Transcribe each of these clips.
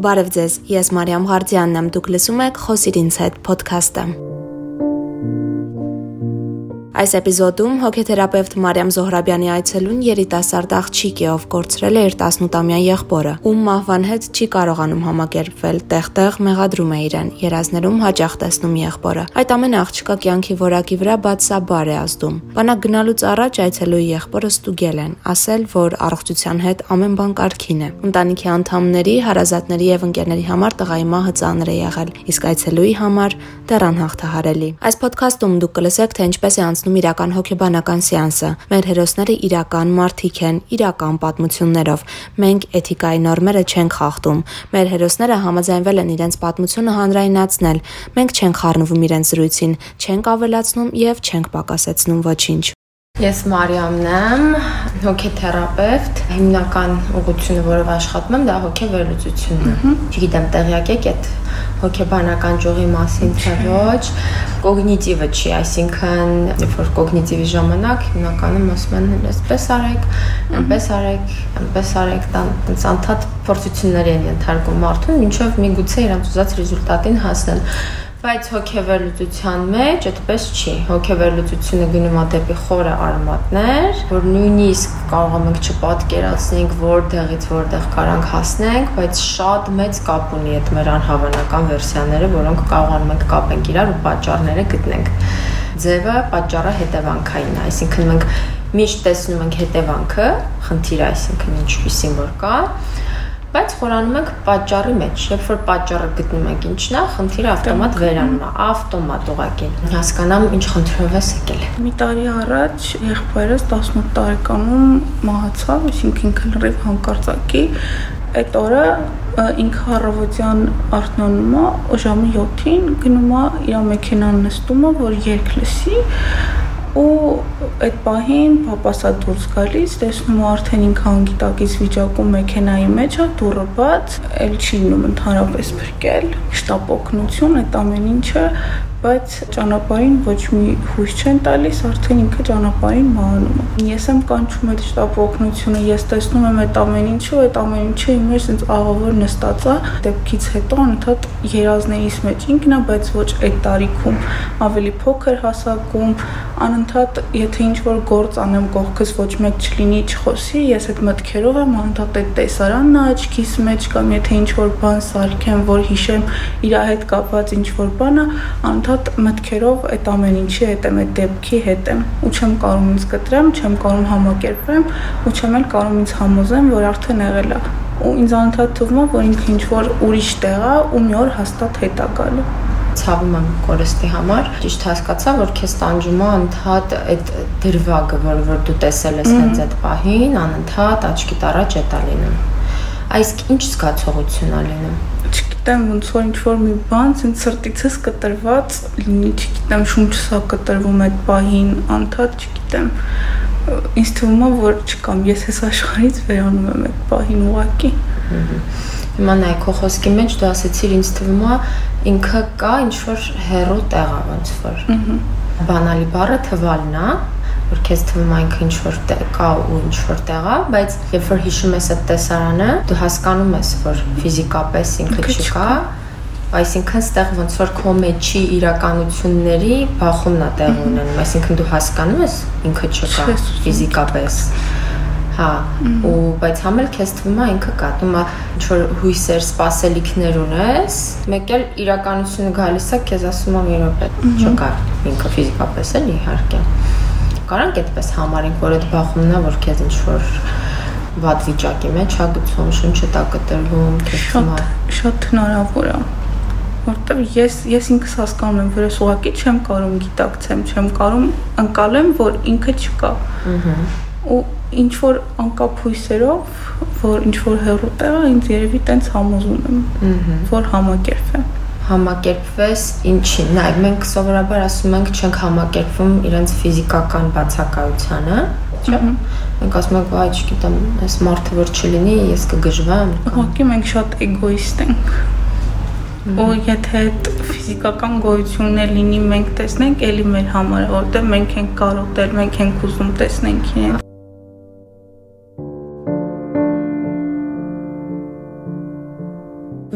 Բարև ձեզ։ Ես Մարիամ Ղարդյանն եմ։ Դուք լսում եք Խոսիր ինձ հետ ոդքասթը։ Այս էպիզոդում հոգեթերապևտ Մարիամ Զոհրաբյանի այցելուն երիտասարդ աղջիկ է, ով կորցրել է իր 18-ամյա եղբորը, ում մահվան հետ չի կարողանում համակերպվել, տեղտեղ մեղադրում է իրեն, երազներում հաճախ տեսնում եղբորը։ Այդ ամեն աղջկա կյանքի որակի վրա բացաբար է ազդում։ Բանակ գնալուց առաջ այցելուի եղբորը ստուգել են, ասել, որ առողջության հետ ամեն բան կարգին է։ Ընտանիքի անդամների, հարազատների եւ ընկերների համար տղայի մահը ծանր է եղել, իսկ այցելուի համար դեռ անհաղթահարելի։ Այս ոդքասթում դուք կլսեք, թե ինչպես է անցնում անցնում իրական հոգեբանական սեանսը։ Մեր հերոսները իրական մարդիկ են, իրական պատմություններով։ Մենք էթիկայի նորմերը չենք խախտում։ Մեր հերոսները համաձայնվել են իրենց պատմությունը հանրայնացնել։ Մենք չենք խառնվում իրենց զրույցին, չենք ավելացնում եւ չենք պակասեցնում ոչինչ։ Ես Մարիամն եմ, հոգեթերապևտ։ Հիմնական ուղղությունը, որով աշխատում եմ, դա հոգեվերլուծությունն է։ Չգիտեմ, տեղյակ եք այդ հոգեբանական ճյուղի մասին, թե ոչ։ Կոգնիտիվը չի, այսինքն, երբ որ կոգնիտիվի ժամանակ հիմնականում ասում են, այսպես արեք, այնպես արեք, այնպես արեք, տենց անդադ փորձություններ են ենթարկում մարդուն, ինչով միգուցե իրանց ուզած ռեզուլտատին հասնեն Բայց հոգեվերլուծության մեջ այդպես չի։ Հոգեվերլուծությունը գնում է դեպի խորը արմատներ, որ նույնիսկ կարող ենք չպատկերացնենք որտեղից որտեղ կարանք հասնենք, բայց շատ մեծ կապ ունի այդ մեր անհավանական վերսիաները, որոնք կարողանում ենք կապենք իրար ու պատճառները գտնենք։ Ձևը պատճառը հետևանքային է, այսինքն մենք միշտ տեսնում ենք հետևանքը, խնդիրը, այսինքն ինչպեսին որ կա, բայց խորանում ենք պատճառի մեջ։ Երբ որ պատճառը գտնում ենք ինչն է, խնդիրը ավտոմատ վերանում է, ավտոմատ ուղակի։ Հասկանամ ինչ խնդրով ես եկել։ Մի տարի առաջ եղբայրս 18 տարեկանում մահացավ, այսինքն ինքը լրիվ հանկարծակի այդ օրը ինքը առավոտյան արթնանում է ժամը 7-ին գնում է իր մեքենան նստում է որ երկ լսի ու այդ պահին papas-ա դուրս գալիս, տեսնում արդեն ինքը անգիտակից վիճակում մեքենայի մեջ է, դուռը բաց, էլ չի ունում ընդհանրապես փրկել, շտապ օգնություն, այդ ամեն ինչը բայց ճանապարհին ոչ մի հույս չեն տալիս, արդեն ինքը ճանապարհին մահանում է։ Ես եմ կանչում այդ շտապ օգնությունը, ես տեսնում եմ այդ ամեն ինչը, այդ ամեն ինչը իմ մեջ ինձ աղավոր նստած է։ Դեպքից հետո անընդհատ երազներից մեջ ինքն է, բայց ոչ այդ տարիքում, ավելի փոքր հասակում, անընդհատ եթե ինչ որ գործ անեմ կողքս ոչ մեկ չլինի, չխոսի, ես այդ մտքերով եմ անընդհատ այդ տեսարանն աչքիս մեջ կամ եթե ինչ որ բան սարքեմ, որ հիշեմ իր հետ կապված ինչ որ բանը, անընդհատ անընդհատ մտքերով այդ ամեն ինչի հետ եմ, այդ դեպքի հետ եմ ու չեմ կարող ինձ կտրեմ, չեմ կարող համակերպեմ ու չեմ էլ կարող ինձ համոզեմ, որ արդեն եղել է։ Ու ինձ անընդհատ թվում է, որ ինքը ինչ որ ուրիշ տեղ է ու մի օր հաստատ հետ է գալու ցավում եմ կորստի համար։ Ճիշտ հասկացա, որ քեզ տանջում է ընդհանրად այդ դրվագը, որը որ դու տեսել ես հենց այդ պահին, անընդհատ աչքիդ առաջ է տա լինում։ Այս ինչ զգացողություն է լինում չգիտեմ ոնց որ ինչ որ մի բան ցենց սրտիցս կտրված լինի, չգիտեմ շունչս ա կտրվում այդ պահին, անդադ չգիտեմ ինձ թվում է որ չկամ ես այս աշխարհից վերանում եմ այդ պահին ուղակի հիմա նայ քո խոսքի մեջ դու ասացիր ինձ թվում է ինքը կա ինչ որ հերո տեղա ոնց որ բանալի բառը թվալն է որ քեզ թվում այնք ինչ որ կա ու ինչ որ տեղ է, բայց երբ որ հիշում ես այդ տեսարանը, դու հասկանում ես, որ ֆիզիկապես ինքը չկա, այսինքն ստեղ ոնց որ քո մեջի իրականությունների բախումն է տեղ ունենում, այսինքն դու հասկանում ես ինքը չկա ֆիզիկապես։ Հա, ու բայց համել քեզ թվում է ինքը կա, դու մա ինչ որ հույսեր, սпасելիքներ ունես, մեկ էլ իրականությունը գալիս է, քեզ ասում է մի րոպե, չկա ինքը ֆիզիկապես էլ իհարկե։ Հա կարանք այդպես համարենք, որ այդ բախումն է, որ քեզ ինչ որ վատ վիճակի մեջ է գցում, շունչը տա կտրվում, քեզ Շատ հնարավոր է որտեվ ես ես ինքս հասկանում եմ, որ ես ուղղակի չեմ կարող գիտակցեմ, չեմ կարող անցալեմ, որ ինքը չկա։ Ահա։ Ու ինչ որ անկապ հույսերով, որ ինչ որ հերո տեղը ինձ երևի տենց համոզում եմ, որ համակերպվեմ համակերպվես ինչի։ Նայ, մենք սովորաբար ասում ենք չենք համակերպվում իրենց ֆիզիկական բացակայությանը, չէ՞։ Մենք ասում ենք, «Վայ, չգիտեմ, այս մարդը որ չլինի, ես կգժվեմ»։ Ուղղակի մենք շատ էգոիստ ենք։ Ու եթե այդ ֆիզիկական գոյությունն է լինի, մենք տեսնենք, ելի մեր համար, որտեղ մենք ենք կարոտել, մենք ենք ուզում տեսնենք իրեն։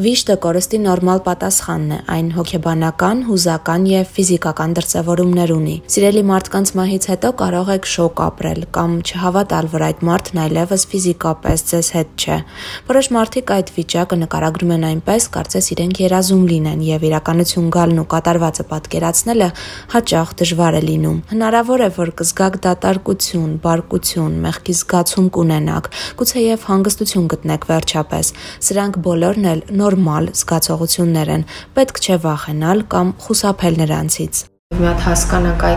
Վիշտը կորստի նորմալ պատասխանն է, այն հոգեբանական, հուզական եւ ֆիզիկական դրսևորումներ ունի։ Սիրելի մարդկանց մահից հետո կարող եք շոկ ապրել կամ չհավատալ, որ այդ մարդն այլևս ֆիզիկապես ձեզ հետ չէ։ Որոշ մարդիկ այդ վիճակը նկարագրում են այնպես, կարծես իրենք երազում լինեն եւ իրականություն գալն ու կատարվածը պատկերացնելը հաճախ դժվար է լինում։ Հնարավոր է, որ կզգաք դատարկություն, բարկություն, մեղքի զգացում կունենաք, գուցեև հանգստություն գտնեք վերջապես։ Սրանք բոլորն էլ նորմալ զգացողություններ են։ Պետք չէ վախենալ կամ խուսափել նրանցից։ Մի հատ հասկանանք այ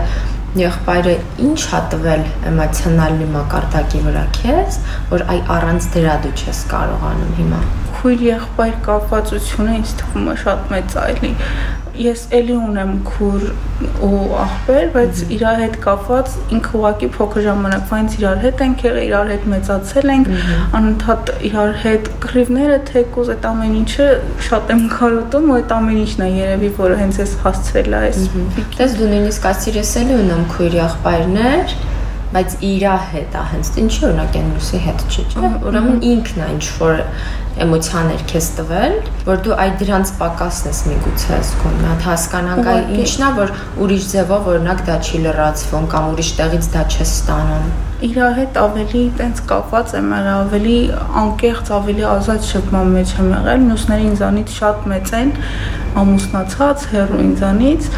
եղբայրը ինչ հա տվել էմոցիոնալի մակարդակի վրա քեզ, որ այ առանց դրա դու չես կարողանում հիմա։ Քույր եղբայր կապվածությունը ինձ թվում է շատ մեծ այլի ես էլի ունեմ քուր ու աղբեր, բայց իր հետ կապված ինքը ուղակի փոքր ժամանակվա ինձ իրար հետ ենք եղել, իրար հետ մեծացել ենք, անընդհատ իրար հետ կռիվները թեկուզ այդ ամեն ինչը շատ եմ կարոտում, ու այդ ամեն ինչն է երևի, որը հենց էս հասցրել այս։ Դες դու նույնիսկ ասիր ես էլի ունեմ քույր աղբայրներ, բայց իրա հետ է հենց ինչի օրինակ են լուսի հետ չի չէ ուրեմն ինքն է ինչ որ էմոցիաներ քեզ տվել, որ դու այդ դրանց պակասն ես միգուցե զգում։ Մի հատ հասկանանք այ ինչն է, որ ուրիշ ձևով օրինակ դա չի լրացվում կամ ուրիշ տեղից դա չես ստանում իր հետ ավելի տենց կապված եմ եղել, ավելի անկեղծ, ավելի ազատ շփման մեջ եմ եղել, մյուսները ինձանից շատ մեծ են, ամուսնացած, հեռու ինձանից,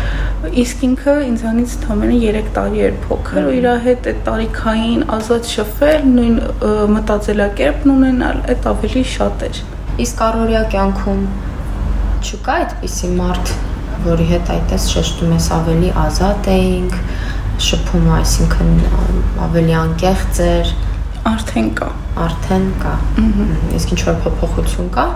իսկ ինքը ինձանից թամենը 3 տարի էր փոքր ու իր հետ այդ տարիքային ազատ շփվել, նույն մտածելակերպն ունենալ, այդ ավելի շատ էր։ Իսկ առօրյա կյանքում չկա այդպիսի մարդ, որի հետ այդպես շեշտում ես ավելի ազատ էինք, շփում, այսինքն ավելի անկեղծ էր, արդեն կա, արդեն կա։ Իսկ ինչ որ փոփոխություն կա,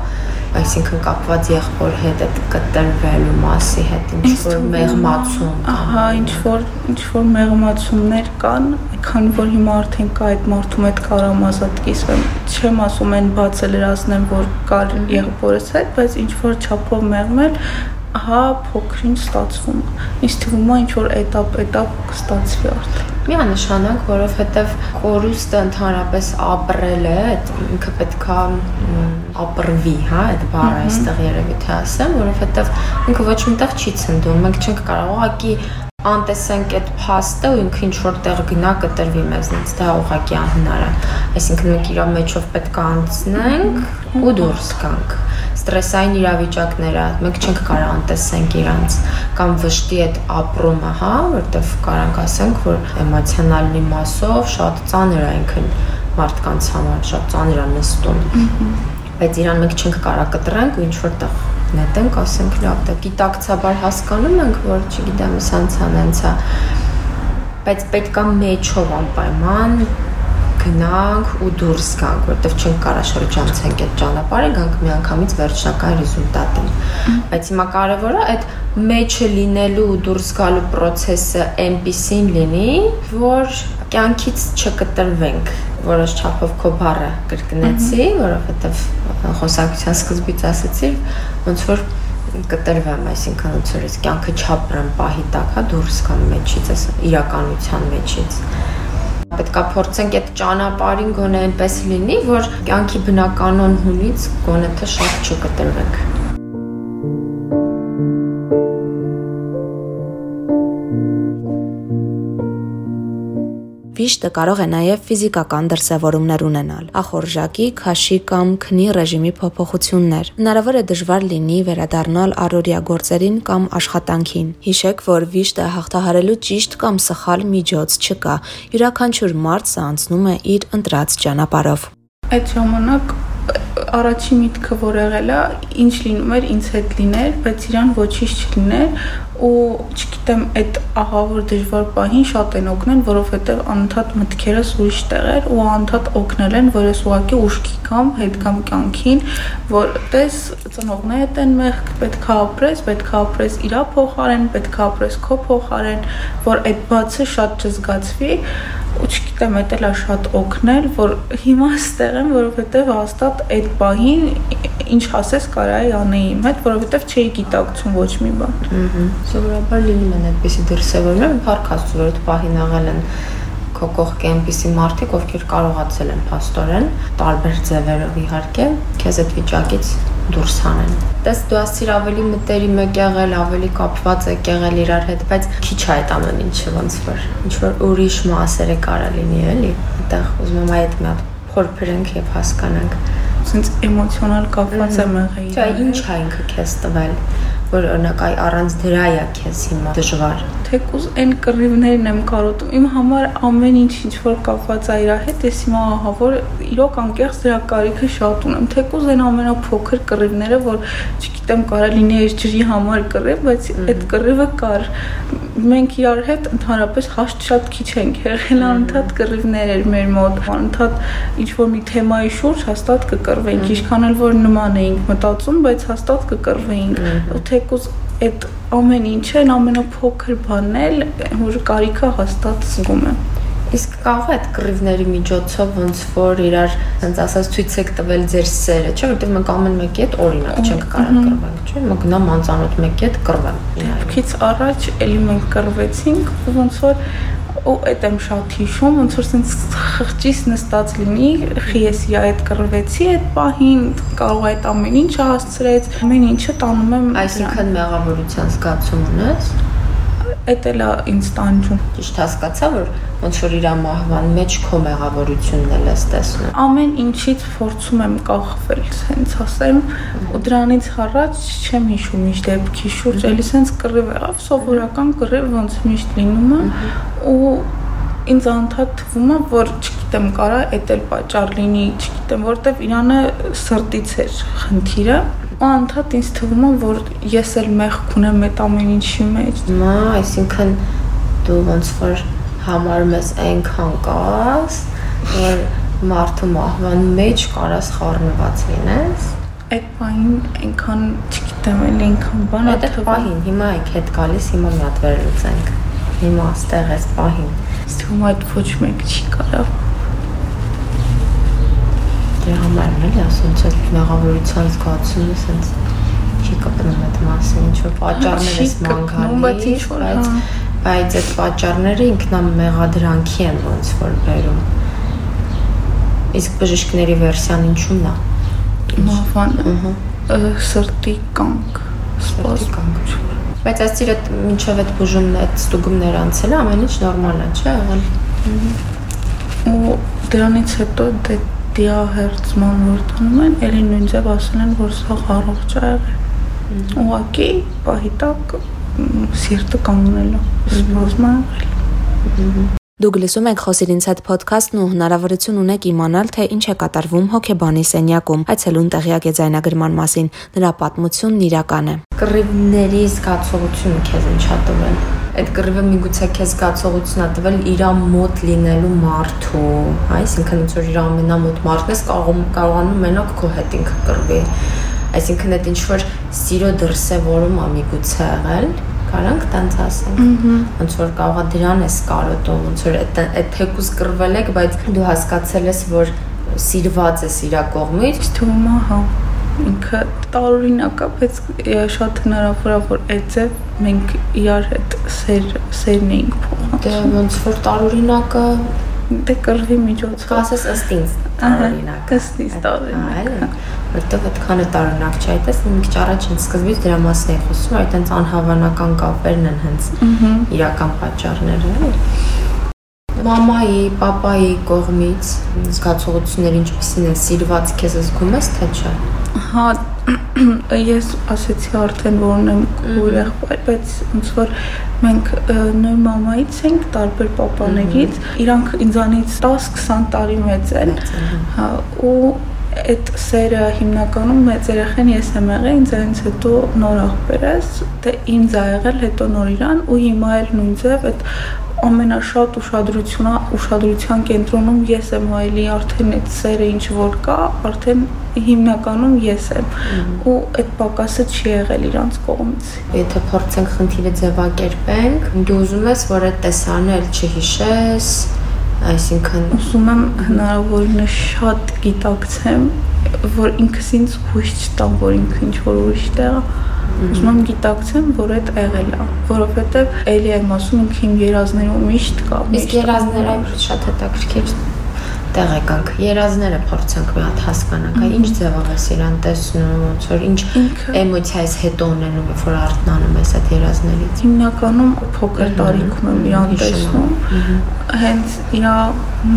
այսինքն կապված եղբոր հետ այդ կտրվելու մասի հետ ինչ որ մեղմացում Ահա, ինչ որ ինչ որ մեղմացումներ կան, քանի որ հիմա արդեն կա այդ մարդու հետ կարամ ազատ կիսվեմ։ Չեմ ասում են բացը լրացնեմ, որ կար եղբորս հետ, բայց ինչ որ չափով մեղմել հա փոքրինչ ստացվում է։ Ինձ թվում է ինչ որ этап этап կստացվի արդեն։ Միանշանակ, որովհետև կորուստը ընդհանրապես ապրելը, ինքը պետքա ապրվի, հա, այդ բառը այստեղ երևի թե ասեմ, որովհետև ինքը ոչ միտեղ չի ցնդում։ Մենք չենք կարող ուղղակի անտեսենք այդ փաստը ու ինքը ինչ որտեղ գնա կտրվի մեզնից դա ուղղակի անհնար է այսինքն մենք իր մեջով պետք է անցնենք ու դուրս գանք ստրեսային իրավիճակները մենք չենք կարող անտեսենք իրանց կամ վշտի այդ ապրումը, հա, որտեվ կարանք ասենք, որ էմոցիոնալի մասով շատ ծանր է ինքն մարդկանց համար, շատ ծանր է նստում։ Բայց իրան մենք չենք կարող կտրենք ու ինչ որտեղ նետենք, ասենք լավ, դա գիտակցաբար հասկանում ենք, որ չգիտեմ, սանցան հենցա բայց պետքա մեջով անպայման գնանք ու դուրս գանք, որտեվ չենք կարա շրջանցենք այդ ճանապարհը, գանք միանգամից վերջնական ռեզուլտատին։ Բայց հիմա կարևորը այդ մեջը լինելու ու դուրս գալու process-ը այնպեսին լինի, որ կյանքից չկտրվենք որոշ չափով քո բառը կրկնեցի, որովհետև խոսակցության սկզբից ասացի, ոնց որ կտրվեմ, այսինքն ոնց որ ես կյանքը չապրեմ պահի տակ, հա դուրս գամ մեջից, այս իրականության մեջից պետքա փորձենք այդ ճանապարհին գոնե այնպես լինի, որ կյանքի բնականon հունից գոնե թե շատ չկտրվենք։ Վիշտը կարող է նաև ֆիզիկական դրսևորումներ ունենալ՝ ախորժակի, քաշի կամ քնի ռեժիմի փոփոխություններ։ Հնարավոր է դժվար լինի վերադառնալ առօրյա գործերին կամ աշխատանքին։ Հիշեք, որ վիշտը հաղթահարելու ճիշտ կամ սխալ միջոց չկա։ Յուրաքանչյուր մարդ անցնում է իր ընտրած ճանապարհով։ Այդ ժամանակ առաջի միտքը որ եղել է, ինչ լինում էր, ինձ հետ լիներ, բայց իրան ոչինչ չլիներ ու չգիտեմ, այդ ահավոր դժվար պահին շատ են օգնել, որովհետև անընդհատ մտքերս ուրիշ տեղեր ու անընդհատ օգնել են, որ ես ուղակի ուշքի կամ հետ կամ կյանքին, որ տես ծնողներդ են մեղք, պետք է ապրես, պետք է ապրես իրա փոխարեն, պետք է ապրես քո փոխարեն, որ այդ բացը շատ չզգացվի ու չգիտեմ, դա էլ է շատ օգնել, որ հիմա ստեղ եմ, որովհետև հաստատ այդ պահին ինչ ասես կարայի անեի իմ հետ, որովհետև չէի գիտակցում ոչ մի բան։ Ահա Սովորաբար լինում են այդպիսի դրսևորումներ, փառք Աստծո, որ պահին աղել են քո կողքի այնպիսի մարդիկ, ովքեր կարողացել են փաստորեն տարբեր ձևերով իհարկե քեզ այդ վիճակից դուրս հանեն։ Դες դու ասիր ավելի մտերի մեկ եղել, ավելի կապված եք եղել իրար հետ, բայց քիչ է այդ ամեն ինչը ոնց որ ինչ որ ուրիշ մասերը կարա լինի, էլի։ Այդտեղ ուզում եմ այդ մի հատ փորփրենք եւ հասկանանք։ Սենց էմոցիոնալ կապված եմ եղել։ Չէ, ինչ է ինքը քեզ տվել, որ օրինակ այ առանց դրա է քեզ հիմա դժվար թեկուզ այն կռիվներն եմ կարոտում։ Իմ համար ամեն ինչ ինչ որ կապված է իր հետ, ես հիմա ահա որ իրոք անկեղծ դրա կարիքը շատ ունեմ։ Թեկուզ այն ամենափոքր կռիվները, որ չգիտեմ, կարա լինի իր ջրի համար կռիվ, բայց այդ կռիվը կար։ Մենք իրար հետ ընդհանրապես հաշտ շատ քիչ ենք եղել, անընդհատ կռիվներ էր մեր մոտ, անընդհատ ինչ որ մի թեմայի շուրջ հաստատ կկռվենք, ինչքան էլ որ նման էինք մտածում, բայց հաստատ կկռվեինք։ Թեկուզ այդ ամեն ինչը այն ամենափոքր բանն էլ որ կարիքը հաստատ զգում եմ Իսկ կարող է այդ կռիվների միջոցով ոնց որ իրար հենց ասած ցույց եք տվել ձեր սերը, չէ՞, որտեղ մենք ամեն մեկի հետ օրինակ չենք կարող կռվենք, չէ՞։ Մենք գնամ անծանոթ մեկի հետ կռվեմ։ Դեպքից առաջ էլի մենք կռվեցինք, ոնց որ ու այդ եմ շատ հիշում, ոնց որ sense խղճիս նստած լինի, խիեսի այդ կռվեցի այդ պահին, կարող այդ ամեն ինչը հասցրեց, ամեն ինչը տանում եմ այսինքն մեղավորության զգացում ունես Էդ էլա ինձ տանջում։ Ճիշտ հասկացա, որ ոնց որ իր մահվան մեջ քո մեղավորությունն էլ ես տեսնում։ Ամեն ինչից փորձում եմ կախվել, հենց ասեմ, ու դրանից առաջ չեմ հիշում ինչ դեպքի շուրջ, էլի սենց կռիվ եղավ, սովորական կռիվ ոնց միշտ լինում է ու ինձ անդադ թվում է, որ չգիտեմ, կարա էդ էլ պատճառ լինի, չգիտեմ, որտեվ Իրանը սրտից էր խնդիրը, ու անդադ ինձ թվում է, որ ես էլ մեղք ունեմ այդ ամեն ինչի մեջ։ Մա, այսինքն դու ոնց որ համարում ես այնքան կաս, որ մարդու մահվան մեջ կարաս խառնված լինես այդ բանին այնքան չգիտեմ, էլ այնքան բան է թվային։ Հիմա եք հետ գալիս, հիմա մի հատ վերլուծենք։ Հիմա աստեղ էս պահին Թվում այդ ոչ մեկ չի կարող։ Դրա համար էլ ասում ես մեղավորության զգացումը sense չի կապնում այդ մասին, ինչ որ պատճառներ էս մանգալի, բայց ինչ որ բայց բայց այդ պատճառները ինքնամեղադրանքի են ոնց որ բերում։ Իսկ բժիշկների վերսիան ինչու՞մն է։ Մահվան։ Ահա սրտի կանգ, սպասի կանգ Բայց այսիր այդ մինչև այդ բուժումն այդ ստուգումներ անցել է, ամեն ինչ նորմալ է, չէ՞ եղել։ Ու դրանից հետո դե դիահերձման որ տանում են, ելի նույն ձև ասել են, որ սա առողջ է եղել։ Ուղղակի պահի տակ սիրտը կանգնել է, սպազմա եղել։ Դուք լսում եք Խոսիր ինձ հետ ոդքասթն ու հնարավորություն ունեք իմանալ, թե ինչ է կատարվում հոգեբանի սենյակում։ Այցելուն տեղյակ է ձայնագրման մասին։ Նրա պատմությունն իրական է։ Կռիվների զգացողությունը քեզ ինչա տվել։ Այդ կռիվը միգուցե քեզ զգացողություն է տվել իր մոտ լինելու մարդու, այսինքն ոնց որ իր ամենամոտ մարդն ես կարող կարողանում մենակ քո հետ ինքը կռվի։ Այսինքն այդ ինչ որ սիրո դրսևորում է միգուցե եղել կարանք տենց ասենք։ Ոնց որ կարողա դրան էս կարոտում, ոնց որ այդ այդ թեկուս կռվել եք, բայց դու հասկացել ես, որ սիրված ես իր կողմից։ Թվում է, հա ինքը տարօրինակ է, բայց շատ հնարավոր է որ այդ ձև մենք իրար հետ սեր սերն էինք փոխանցում։ Դե ոնց որ տարօրինակը դե կռվի միջոցով։ Ասես ըստ ինձ տարօրինակ։ Ըստ ինձ տարօրինակ որտեղ այդքան է տարօրինակ չէ, այդպես մի քիչ առաջ ինձ սկզբից դրա մասն էի խոսում, այդ հենց անհավանական կապերն են հենց իրական պատճառները, մամայի, papayi կողմից զգացողությունները ինչպեսին են, սիրված քեզ զգում ես թե չէ։ Հա, ես ասեցի արդեն որ ունեմ քույր եղբայր, բայց ոնց որ մենք նույն մամայից ենք, տարբեր papaներից, իրանք ինձանից 10-20 տարի մեծ են։ Հա, ու այդ սերը հիմնականում մեծ երեխեն ես եմ եղել, ինձանից հետո նոր աղբերս, դե ինձ ա եղել, հետո նոր իրան ու հիմա էլ նույն ձև այդ ամենաշատ ուշադրությունը ուշադրության կենտրոնում ես եմ այլի արդեն այդ սերը ինչ որ կա, արդեն հիմնականում ես եմ ու այդ պակասը չի եղել իրանց կողմից։ Եթե փորձենք խնդիրը ձևակերպենք, դու ուզում ես, որ այդ տեսանը էլ չհիշես, Այսինքն ուսում եմ հնարավորինս շատ գիտակցեմ, որ ինքս ինձ հույս չտամ, որ ինքը ինչ որ ուրիշ տեղ Ուզում եմ գիտակցեմ, որ այդ եղել է, որովհետև էլի եմ ասում ինքը իմ երազներում միշտ կա։ Իսկ երազները շատ հետաքրքիր տեղ եկանք երազները փորձենք մի հատ հասկանանք, այ ինչ ձևով է իրան տեսնում, ոնց որ ինչ էմոցիայից հետո ունենում, երբ որ արթնանում ես այդ երազներից։ Հիմնականում փոքր տարիքում եմ իրան տեսնում։ Հենց իր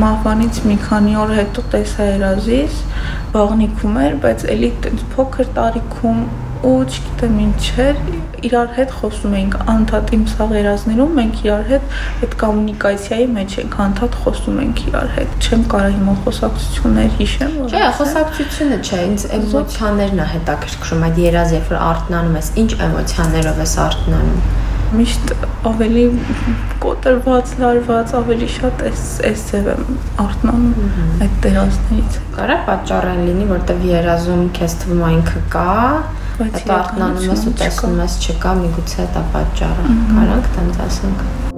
մահվանից մի քանի օր հետո տեսա երազից, բաղնիքում էր, բայց էլի փոքր տարիքում ու չգիտեմ ինչեր իրար հետ խոսում էինք անդադ իմ սաղերազներում մենք իրար հետ այդ կոմունիկացիայի մեջ ենք անդադ խոսում ենք իրար հետ չեմ կարող հիմա խոսակցություններ հիշեմ որ Չէ, խոսակցությունը չէ, ինձ էմոցիաներն է հետաքրքրում այդ երազ երբ որ արթնանում ես, ինչ էմոցիաներով ես արթնանում միշտ ավելի կոտրված, լարված, ավելի շատ էս էս ձև եմ արթնանում այդ տեղացներից։ Կարա պատճառն լինի, որտեվ երազում քեզ թվում այնքը կա, Հետո արթնանում ես ու տեսնում ես չկա, միգուցե դա պատճառը։ Կարանք տենց ասենք։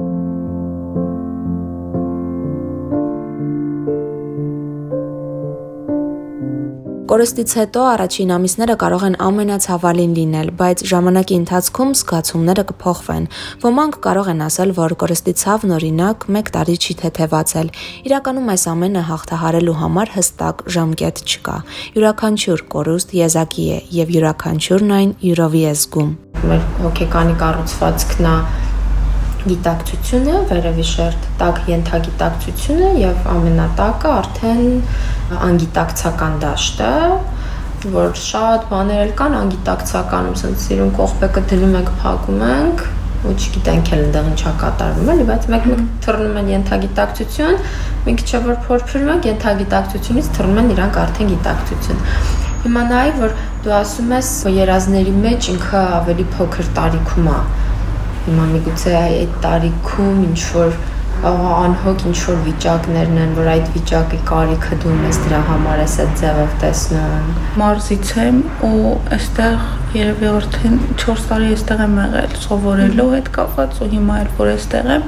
Կորստից հետո առաջին ամիսները կարող են ամենացավալին լինել, բայց ժամանակի ընթացքում զգացումները կփոխվեն։ Ոմանք կարող են ասել, որ կորստի ցավն օրինակ 1 տարի չի թեթևացել։ Իրականում այս ամենը հաղթահարելու համար հստակ ժամկետ չկա։ Յուրաքանչյուր կորուստ եզակի է եւ յուրաքանչյուրն այն յուրովի է զգում։ Մեր հոգեկանի կառուցվածքն է գիտակցությունը, վերևի շերտ, տակ ենթագիտակցությունը եւ ամենատակը արդեն անգիտակցական դաշտը, որ շատ բաներ էլ կան անգիտակցականում, ասենց սիրուն կողպեկը դնում ենք, փակում ենք, ու չգիտենք էլ այնտեղ ինչա կատարվում էլի, բայց մեկ-մեկ թռնում են ենթագիտակցություն, մի քիչ որ փորփրում ենք ենթագիտակցությունից թռնում են իրանք արդեն գիտակցություն։ Հիմա նայ որ դու ասում ես երազների մեջ ինքը ավելի փոքր տարիքում է Հիմա միգուցե այդ տարիքում ինչ որ անհոգ ինչ որ վիճակներն են, որ այդ վիճակի կարիքը դու ես դրա համար ես այդ ձևով տեսնում։ Մարզից եմ ու այստեղ երևի արդեն 4 տարի այստեղ եմ եղել սովորելու հետ կապված ու հիմա էլ որ այստեղ եմ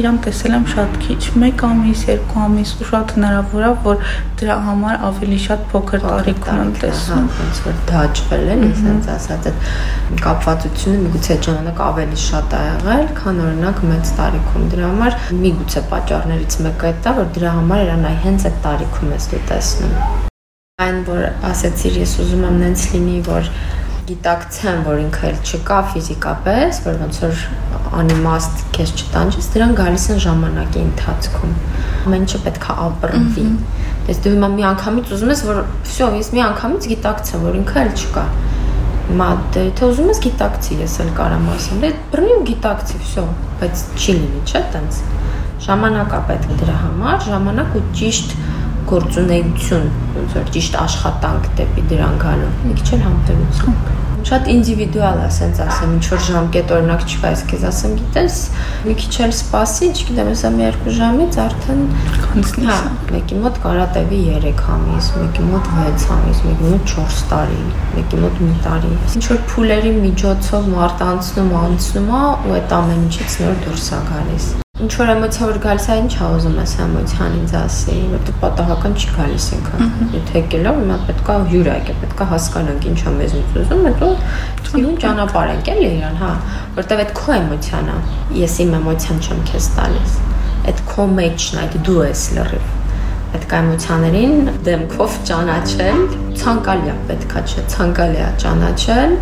իրան տեսել եմ շատ քիչ 1 ամիս 2 ամիս ու շատ հնարավոր է որ դրա համար ավելի շատ փոքր տարիքում եմ տեսնում ոնց որ դաջվել էլ ասենց ասած այդ կապվածությունը միգուցե ժամանակ ավելի շատ ա եղել քան օրինակ մեծ տարիքում դրա համար միգուցե պատճառներից մեկը դա որ դրա համար իրանայ հենց այդ տարիքում ես դու տեսնում այն որ ասեցիր ես ուզում եմ նենց լինի որ գիտակցեմ, որ ինքը էլ չկա ֆիզիկապես, որ ոնց որ անիմաստ քեզ չտանջես, դրան գալիս են ժամանակի ընթացքում։ Ամեն ինչը պետք է ապրվի։ Դες դու հիմա մի անգամից ուզում ես, որ վсё, ես մի անգամից գիտակցեմ, որ ինքը էլ չկա։ Հիմա դե թե ուզում ես գիտակցի, ես էլ կարամ ասեմ, դե բռնի ու գիտակցի, վсё, բայց չի լինի, չէ՞ տենց։ Ժամանակա պետք դրա համար, ժամանակ ու ճիշտ գործունեություն, ոնց որ ճիշտ աշխատանք դեպի դրան գալու։ Մի քիչ էլ համբերություն։ Շատ ինդիվիդուալ է, ասենց ասեմ, ինչ որ ժամկետ օրինակ չկա, ես քեզ ասեմ, գիտես, մի քիչ էլ սպասի, չգիտեմ, հեսա մի երկու ժամից արդեն կանցնի։ Հա, մեկի մոտ կարա տևի 3 ամիս, մեկի մոտ 6 ամիս, մեկի մոտ 4 տարի, մեկի մոտ մի տարի։ Ինչ որ փուլերի միջոցով մարդ անցնում, անցնում է ու այդ ամեն ինչից նոր դուրս է գալիս ինչ որ էմոցիա որ գալիս է, ինչ ուզում ես էմոցիան ինձ ասի, որտեղ պատահական չի գալիս ինքը։ Եթե եկել է, հիմա պետքա հյուր եկե, պետքա հասկանանք ինչ է մեզնից ուզում, հետո իմ ճանապարհ ենք էլի իրան, հա, որտեղ այդ քո էմոցիան է։ Ես իմ էմոցիան չեմ քեզ տալիս։ Այդ քո մեջն է, այդ դու ես լրիվ պետք է էմոցիաներին դեմքով ճանաչել, ցանկալի է, պետքա չէ, ցանկալի է ճանաչել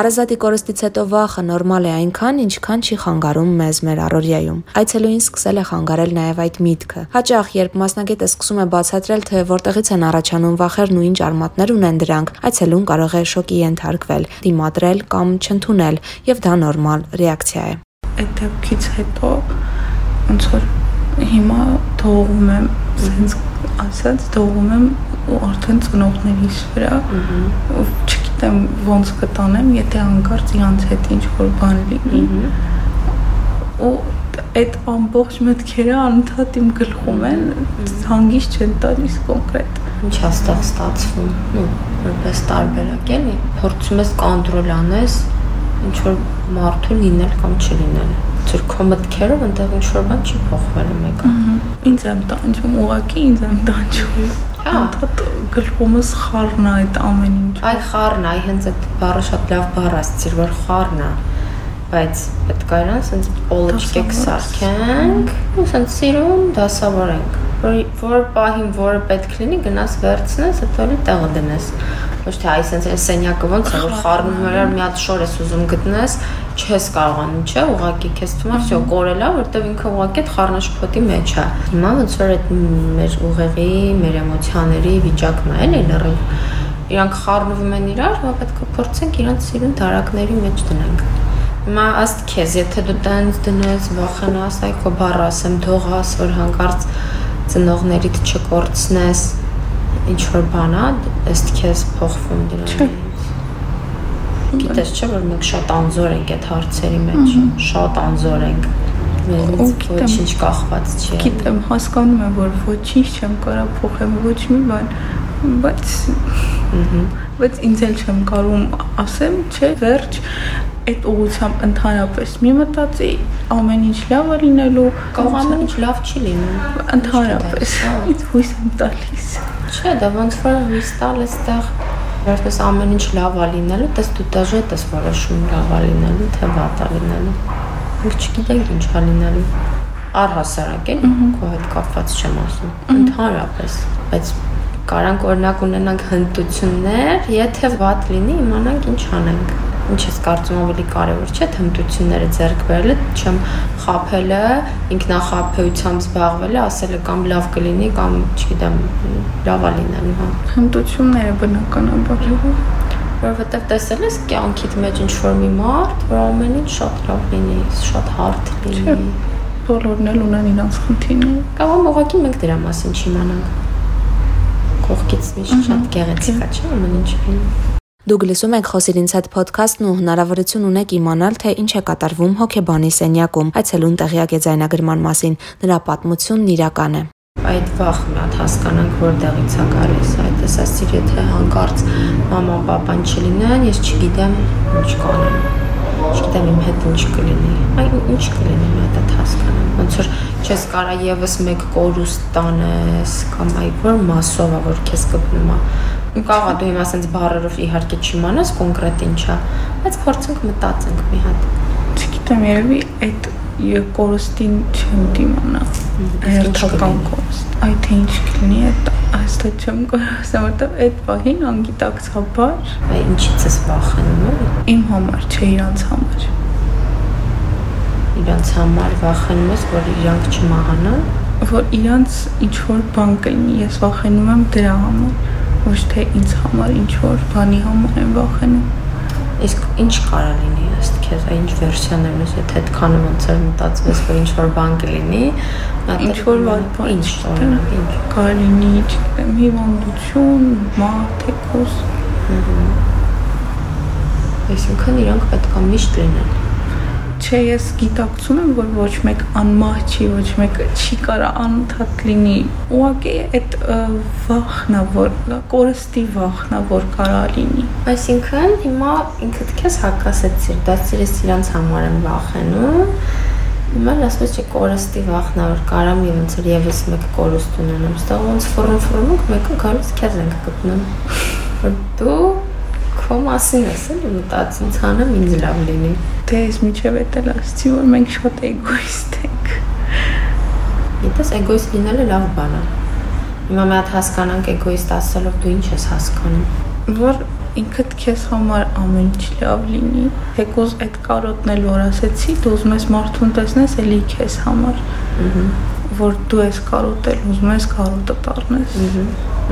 Հարազատի կորստից հետո վախը նորմալ է այնքան, ինչքան չի խանգարում մեզ մեր առօրյայում։ Այցելուին սկսել է խանգարել նաև այդ միտքը։ Հաճախ, երբ մասնագետը սկսում է բացատրել, թե որտեղից են առաջանում վախերն ու ինչ արմատներ ունեն դրանք, այցելուն կարող է շոկի ենթարկվել, դիմադրել կամ չընդունել, եւ դա նորմալ ռեակցիա է։ Այդ դեպքից հետո ոնց որ հիմա թողում եմ, sense ասած թողում եմ ու արդեն ծնողներիս վրա չգիտեմ ոնց կտանեմ, եթե հանկարծ իրանց հետ ինչ որ բան լինի։ Ու այդ ամբողջ մտքերը անընդհատ իմ գլխում են, հանգիստ չեն տալիս կոնկրետ։ Ինչ է ստեղ ստացվում։ Ну, որպես տարբերակ էլի, փորձում ես կոնտրոլ անես, ինչ որ մարդու լինել կամ չլինել ձեր քո մտքերով այնտեղ ինչ որ բան չի փոխվել մեկը։ Ինձ եմ տանջում, ուղակի ինձ եմ տանջում։ Հա։ գլխումս խառն է այդ ամեն ինչ։ Այ խառն, այ հենց այդ բառը շատ լավ բառ ասացիր, որ խառն է բայց պետք է իրան սենց օլիչկեք սարքենք ու սենց սիրուն դասավորենք որ որ պահին որը պետք լինի գնաս վերցնես հետո լի տեղը դնես ոչ թե այ սենց այն սենյակը ոնց է որ խառնում էր մի հատ շոր ես ուզում գտնես չես կարողանում չէ ուղակի քեզ թվում է всё կորելա որտեվ ինքը ուղակի այդ խառնաշփոթի մեջ է հիմա ոնց որ այդ մեր ուղեղի մեր էմոցիաների վիճակն է էլի լրիվ իրանք խառնվում են իրար, հա պետք է փորձենք իրանք սիրուն դարակների մեջ դնենք։ Հիմա աստ քեզ, եթե դու տենց դնես, վախենաս, այ քո բառ ասեմ, թողաս, որ հանկարծ ծնողներիդ չկորցնես, ինչ որ բան է, ըստ քեզ փոխվում դրանից։ Գիտես չէ, որ մենք շատ անզոր ենք այդ հարցերի մեջ, շատ անզոր ենք մենից ոչինչ կախված չի։ Գիտեմ, հասկանում եմ, որ ոչինչ չեմ կարա փոխեմ, ոչ մի բան, բայց բայց ինձ էլ չեմ կարող ասեմ, չէ, վերջ այդ ուղությամբ ընդհանրապես մի մտածի ամեն ինչ լավ է լինելու կամ ամեն ինչ լավ չի լինում ընդհանրապես հա։ ինձ հույս եմ տալիս չէ դա ոնց որ հույս տալ էստեղ վերջպես ամեն ինչ լավ է լինելու դες դու դաժետ ես որոշում լավ է լինելու թե վատ է լինելու ինք չգիտենք ինչ է լինելու առհասարակ էլ քո հետ կապված չեմ ասում ընդհանրապես բայց կարանք օրինակ ունենանք հմտություններ, եթե վատ լինի, իմանանք ինչ անենք ինչ ես կարծում ավելի կարևոր չէ թմտությունները ձեռք բերելը, չեմ խափելը, ինքնախափեությամբ զբաղվելը, ասելը կամ լավ կլինի կամ չգիտեմ, լավ է լինելու, հա։ Թմտությունները բնականաբար որովհետև տեսել ես կյանքիդ մեջ ինչ որ մի մարդ, որ ամեն ինչ շատ լավ լինի, շատ հարթ լինի։ Բոլորն էլ ունեն իրենց խնդիրները։ Կամ ուղղակի մենք դրա մասին չիմանանք։ Կողքից միշտ շատ գեղեցիկ է, չէ՞, ամեն ինչ Դուք լսում եք Խոսիրինց հետ ոդքասթն ու հնարավորություն ունեք իմանալ, թե ինչ է կատարվում հոկեբանի սենյակում։ Այցելուն տեղյակ է ձայնագրման մասին։ Նրա պատմությունն իրական է։ Այդ վախ մի հատ հասկանանք որտեղից է գալիս։ Այդ ասացիր, եթե հանկարծ մաման, papan չլինեն, ես չգիտեմ ինչ կանեմ։ Չգիտեմ իմ հետ ինչ կլինի։ Այն ինչ կլինի մի հատ հասկանամ։ Ոնց որ չես կարա եւս մեկ կորուստ տանես կամ այ որ մասով է որ քեզ կպնում է Կարող է դու հիմա ասենց բառերով իհարկե չիմանաս կոնկրետ ինչա, բայց փորձենք մտածենք մի հատ։ Չգիտեմ, երևի այդ կորստին չեմ դիմանա։ Հերթական կորստ։ Այ թե ինչ կլինի այդ այստեղ չեմ կարող ասեմ, որտեղ այդ պահին անգիտակցաբար։ ինչից ես վախենում։ Իմ համար, չէ իրանց համար։ Իրանց համար վախենում ես, որ իրանք չմահանան, որ իրանց ինչ որ բան կլինի, ես վախենում եմ դրա համար ոչ թե ինձ համար ինչ որ բանի համար եմ վախենում։ Իսկ ինչ կարա լինի ըստ քեզ, այն ինչ վերսիաներ ունես, եթե այդքանը ոնց էր մտածվես, որ ինչ որ բան կլինի, ինչ որ բան, ինչ օրինակ, ինչ կարա լինի, չգիտեմ, հիվանդություն, մահ, թեկոս։ Այսինքն իրանք պետք է միշտ լինեն չէ, ես գիտակցում եմ, որ ոչ մեկ անմահ չի, ոչ մեկը չի կարա անընդհատ լինի։ Ուղղակի այդ վախն է, որ կորստի վախն է, որ կարա լինի։ Այսինքն հիմա ինքդ քեզ հակասեցիր, դասիրես իրանց համար եմ վախենում։ Հիմա ասես չէ կորստի վախն է, որ կարամ եւ ոնց որ եւս մեկ կորուստ ունենամ։ Ստեղ ոնց ֆորում ֆորում մեկը գալիս քեզ ենք գտնում։ դու քո մասին ես էլի մտածում, ցանեմ ինձ լավ լինի։ Դե ես միջև էտել ասացի, որ մենք շատ էգոիստ ենք։ Գիտես, էգոիստ լինելը լավ բան է։ Հիմա մի հատ հասկանանք էգոիստ ասելով դու ինչ ես հասկանում։ Որ ինքդ քեզ համար ամեն ինչ լավ լինի։ Հեկոզ այդ կարոտն էլ որ ասեցի, դու ուզում ես մարդուն տեսնես էլի քեզ համար։ որ դու ես կարոտել, ուզում ես կարոտը տառնես։ Ահա։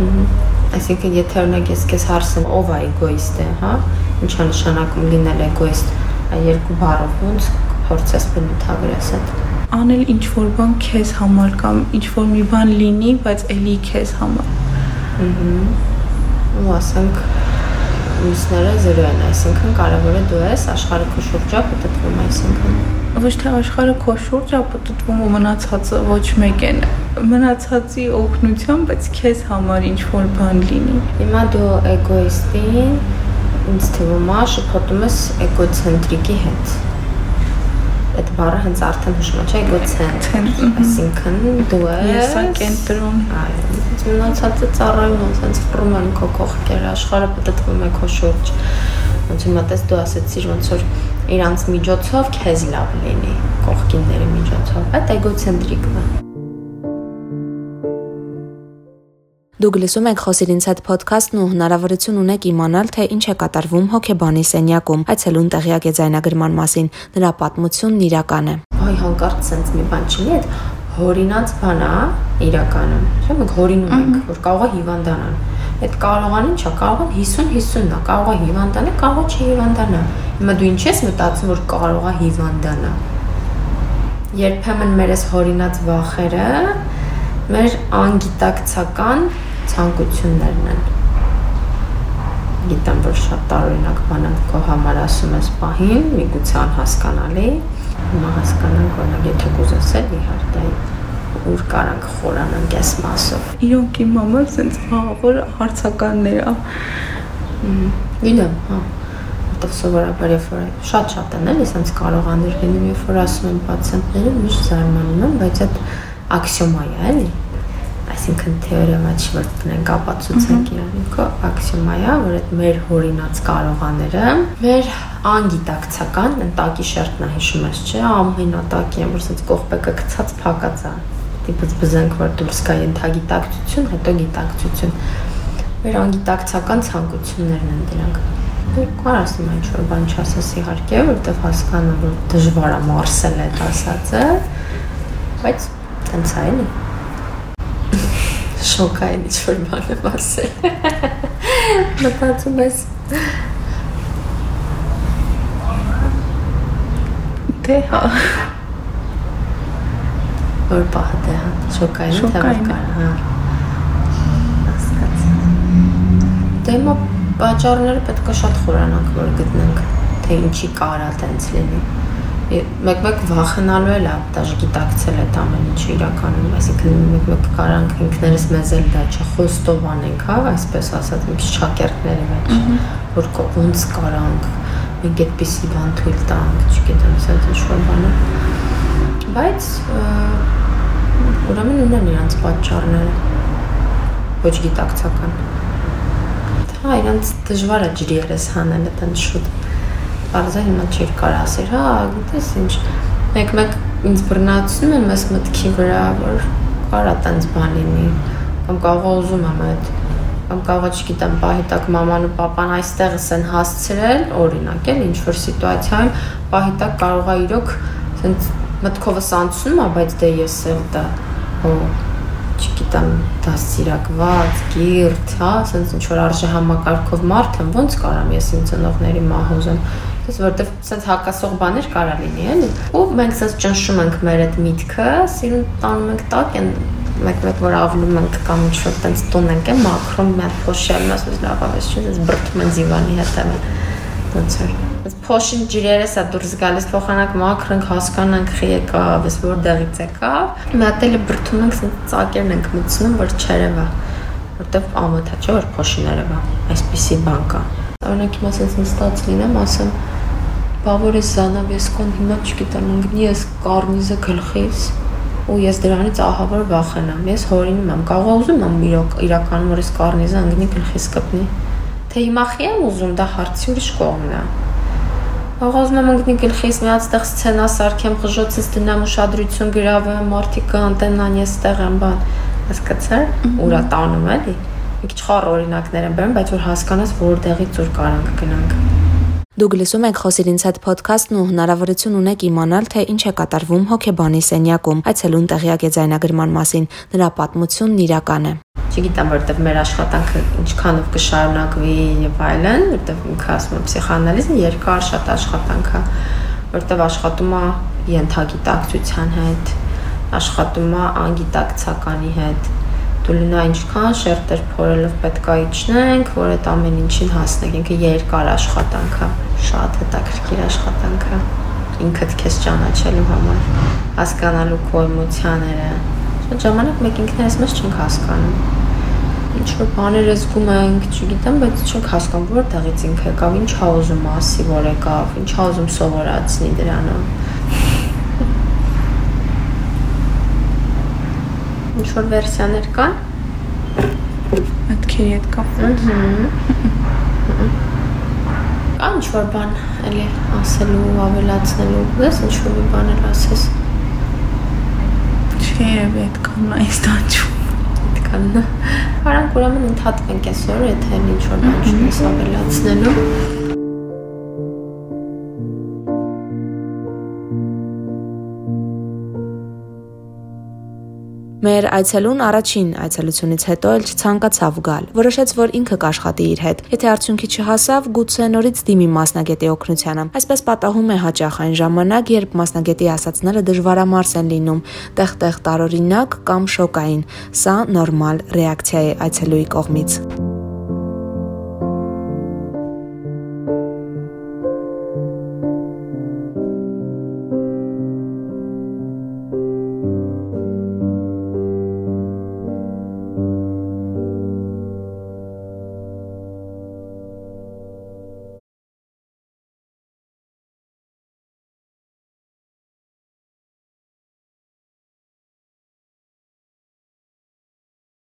Ահա Այսինքն եթե օրինակ ես քեզ հարցեմ ով է էգոիստ է, հա, ինչ է նշանակում լինել էգոիստ, այ երկու բառով ոնց փորձես բնութագրես այդ անել ինչ որ բան քեզ համար կամ ինչ որ մի բան լինի, բայց ելի քեզ համար։ Ահա։ Ու ասենք մյուսները 0 են, այսինքն կարևորը դու ես, աշխարհը քո շուրջա պատտվում, այսինքն ոչ թե աշխարհը քո շուրջա պատտվում ու մնացածը ոչ մեկ են մնացածի օգնությամբ, բայց քեզ համար ինչ որ բան լինի։ Հիմա դու էգոիստին ինձ թվում է շփոթում ես էգոցենտրիկի հետ։ այդ բառը հենց արդեն հուշում չէ, էգոցենտրիկ, այսինքն դու ես կենտրոն։ Այո, մնացածը ծառայում ոնց հենց ֆռում են քո կողքերը, աշխարհը պատտվում է քո շուրջ։ Ոնց հիմա տես դու ասեցիր ոնց որ իրանց միջոցով քեզ լավ լինի, կողքինների միջոցով։ Այդ էգոցենտրիկն է։ Դուք լսում եք Խոսիր ինձ հետ ոդքասթն ու հնարավորություն ունեք իմանալ, թե ինչ է կատարվում հոկեբանի սենյակում։ Այցելուն տեղյակ է ձայնագրման մասին։ Նրա պատմությունն իրական է։ Այ հանկարծ sense մի բան չլինի, այդ հորինած բան է իրականում։ Չէ՞ մենք հորինում ենք, որ կարող է հիվանդանալ։ Այդ կարողան ինչա, կարող է 50-50-ն է, կարող է հիվանդանա, կարող է չհիվանդանա։ Հիմա դու ինչ ես մտածում, որ կարող է հիվանդանա։ Երբեմն մեր այս հորինած վախերը մեր անգիտակցական ցանկություններն են։ Գիտեմ, որ շատ տարօրինակ բան եմ քո համար ասում ես պահին, միգուցե անհասկանալի, հիմա հասկանանք, օրինակ, եթե կուզես էլ իհարկե ուր կարանք խորանանք այս մասով։ Իրոք իմ համար sense ահավոր հարցականներ է։ Գիտեմ, հա որտեղ սովորաբար երբ որ շատ-շատ են էլի sense կարողաներ լինում, երբ որ ասում են պացիենտները, միշտ զարմանում եմ, բայց այդ աքսիոմա է, էլի այսինքն թեորեմա չի որ դնենք ապացուցենք իրանիքո աքսիոմա է որ այդ մեր հորինած կարողաները մեր անգիտակցական ընտակի շերտն է հիշում ես չէ ամեն ատակի եմ որ ասած կողպեկը գցած փակած է տիպից բզենք որ դուրս գա ենթագիտակցություն հետո գիտակցություն մեր անգիտակցական ցանկություններն են դրանք կարաս իմ ինչ որ բան չասես իհարկե որովհետև հասկանում որ դժվար է մարսել այդ ասածը բայց տենց է էլի շոկային ինչ որ բան եմ ասել։ Մտածում ես Դե հա։ որ պահը դե հա շոկային կար, հա։ Դե հիմա պատճառները պետք է շատ խորանանք որ գտնենք, թե ինչի կարա տենց լինի մեկ-մեկ վախենալու էլ է դաժ գիտակցել այդ ամեն ինչը իրականում, այսինքն մեկ-մեկ կարանք ինքներս մեզ էլ դա չխոստով անենք, հա, այսպես ասած, մի քիչ չակերտների մեջ, որ ոնց կարանք մենք այդպիսի բան թույլ տանք, չգիտեմ, ասած ինչ որ բանը։ Բայց ուրեմն ունեն իրանց պատճառները ոչ գիտակցական։ Հա, իրանց դժվար է ջրիերես հանելը տենց Բարձր հիմա չի կար ասել, հա, գիտես ինչ, մեկ-մեկ ինձ բռնացնում եմ այս մտքի վրա, որ կարա տենց բան լինի, կամ կարող ուզում եմ այդ, կամ կարող չգիտեմ, պահի տակ մաման ու papan այստեղս են հասցրել, օրինակ էլ ինչ որ սիտուացիայում պահի տակ կարող է իրոք տենց մտքովս անցնում է, բայց դե ես էլ դա հո չգիտեմ, դասիրակված, գիրտ, հա, ասենց ինչ որ արժե համակարգով մարդ եմ, ոնց կարամ ես իմ ծնողների մահոզեմ Ես որտեվ sense հակասող բաներ կարա լինի, էլի։ Ու մենք sense ճնշում ենք մեր այդ միտքը, սիրուն տանում ենք տակ են մեկ-մեկ որ ավլում ենք կամ ինչ որ տենց տուն ենք, է մի հատ փոշել, ասես լավ ավես չի, դες բրտում են դիվանի հետևը։ Ոնց էր։ Այս փոշին ջրերս է դուրս գալիս, փոխանակ մակրենք, հասկանանք խի եկավ, ես որտեղից եկավ։ էլ բրտում ենք, sense ծակերն ենք մտցնում, որ չերևա որտեվ ամոթա չէ որ փոշիներևա այսպիսի բան կա օրինակ հիմա sense նստած լինեմ ասեմ բա որ ես զանավեսկոն հիմա չգիտեմ ընկնի ես կարնիզը գլխիս ու ես դրանից ահավոր վախենամ ես հորինում եմ կարող ուզում եմ իրոք իրականում որ ես կարնիզը ընկնի գլխիս կպնի թե հիմա խի եմ ուզում դա հարցի ուրիշ կողմն է Աղոզում եմ ընկնի գլխիս մի հատ ստեղ սցենա սարքեմ, խժոցից դնեմ ուշադրություն գրավեմ, մարդիկ անտենան ես ստեղ եմ բան։ Հասկացա՞ր։ Ուրա տանում էլի։ Մի քիչ խառ օրինակներ եմ բերում, բայց որ հասկանաս որտեղից ուր կարանք գնանք։ Դուք լսում եք Խոսիր ինձ հետ ոդքասթն ու հնարավորություն ունեք իմանալ, թե ինչ է կատարվում հոկեբանի սենյակում։ Այցելուն տեղյակ է ձայնագրման մասին։ Նրա պատմությունն իրական է։ Չգիտեմ, որտեվ մեր աշխատանքը ինչքանով կշարունակվի եւ այլն, որտեվ ինքը ասում եմ պսիխանալիզմը երկար շատ աշխատանք է, որտեվ աշխատում է ենթագիտակցության հետ, աշխատում է անգիտակցականի հետ, դու լնա ինչքան շերտեր փորելով պետքա իջնենք, որ այդ ամեն ինչին հասնենք։ Ինքը երկար աշխատանք է, շատ հետաքրքիր աշխատանք է։ Ինքդ քեզ ճանաչելու համար, հասկանալու քո էմոցիաները։ Շատ ժամանակ մեկ ինքներս մեզ չենք հասկանում։ Ինչ որ բաներ զգում ենք, չգիտեմ, բայց չենք հասկանում որտեղից ինքը եկավ, ինչ ա ուզում ասի, որ եկավ, ինչ ա ուզում սովորացնի դրանով։ Ինչ որ վերսիաներ կան։ Մտքերի հետ կապված։ Կա ինչ որ բան էլի ասելու, ավելացնելու, ես ինչ որ մի բան էլ ասես։ Չէ, այդքան այս տանջում։ Այդքան։ Արանք ուրեմն ընդհատվենք այսօր, եթե ինչ որ բան չունես ավելացնելու։ Մեր այցելուն առաջին այցելությունից հետո էլ չցանկացավ գալ։ Որոշեց, որ ինքը կաշխատի իր հետ։ Եթե արդյունքի չհասավ, գուցե նորից դիմի մասնագետի օգնությանը։ Այսպես պատահում է հաճախ այն ժամանակ, երբ մասնագետի ասացները դժվարամարս են լինում, տեղ-տեղ տարօրինակ կամ շոկային։ Սա նորմալ ռեակցիա է այցելուի կողմից։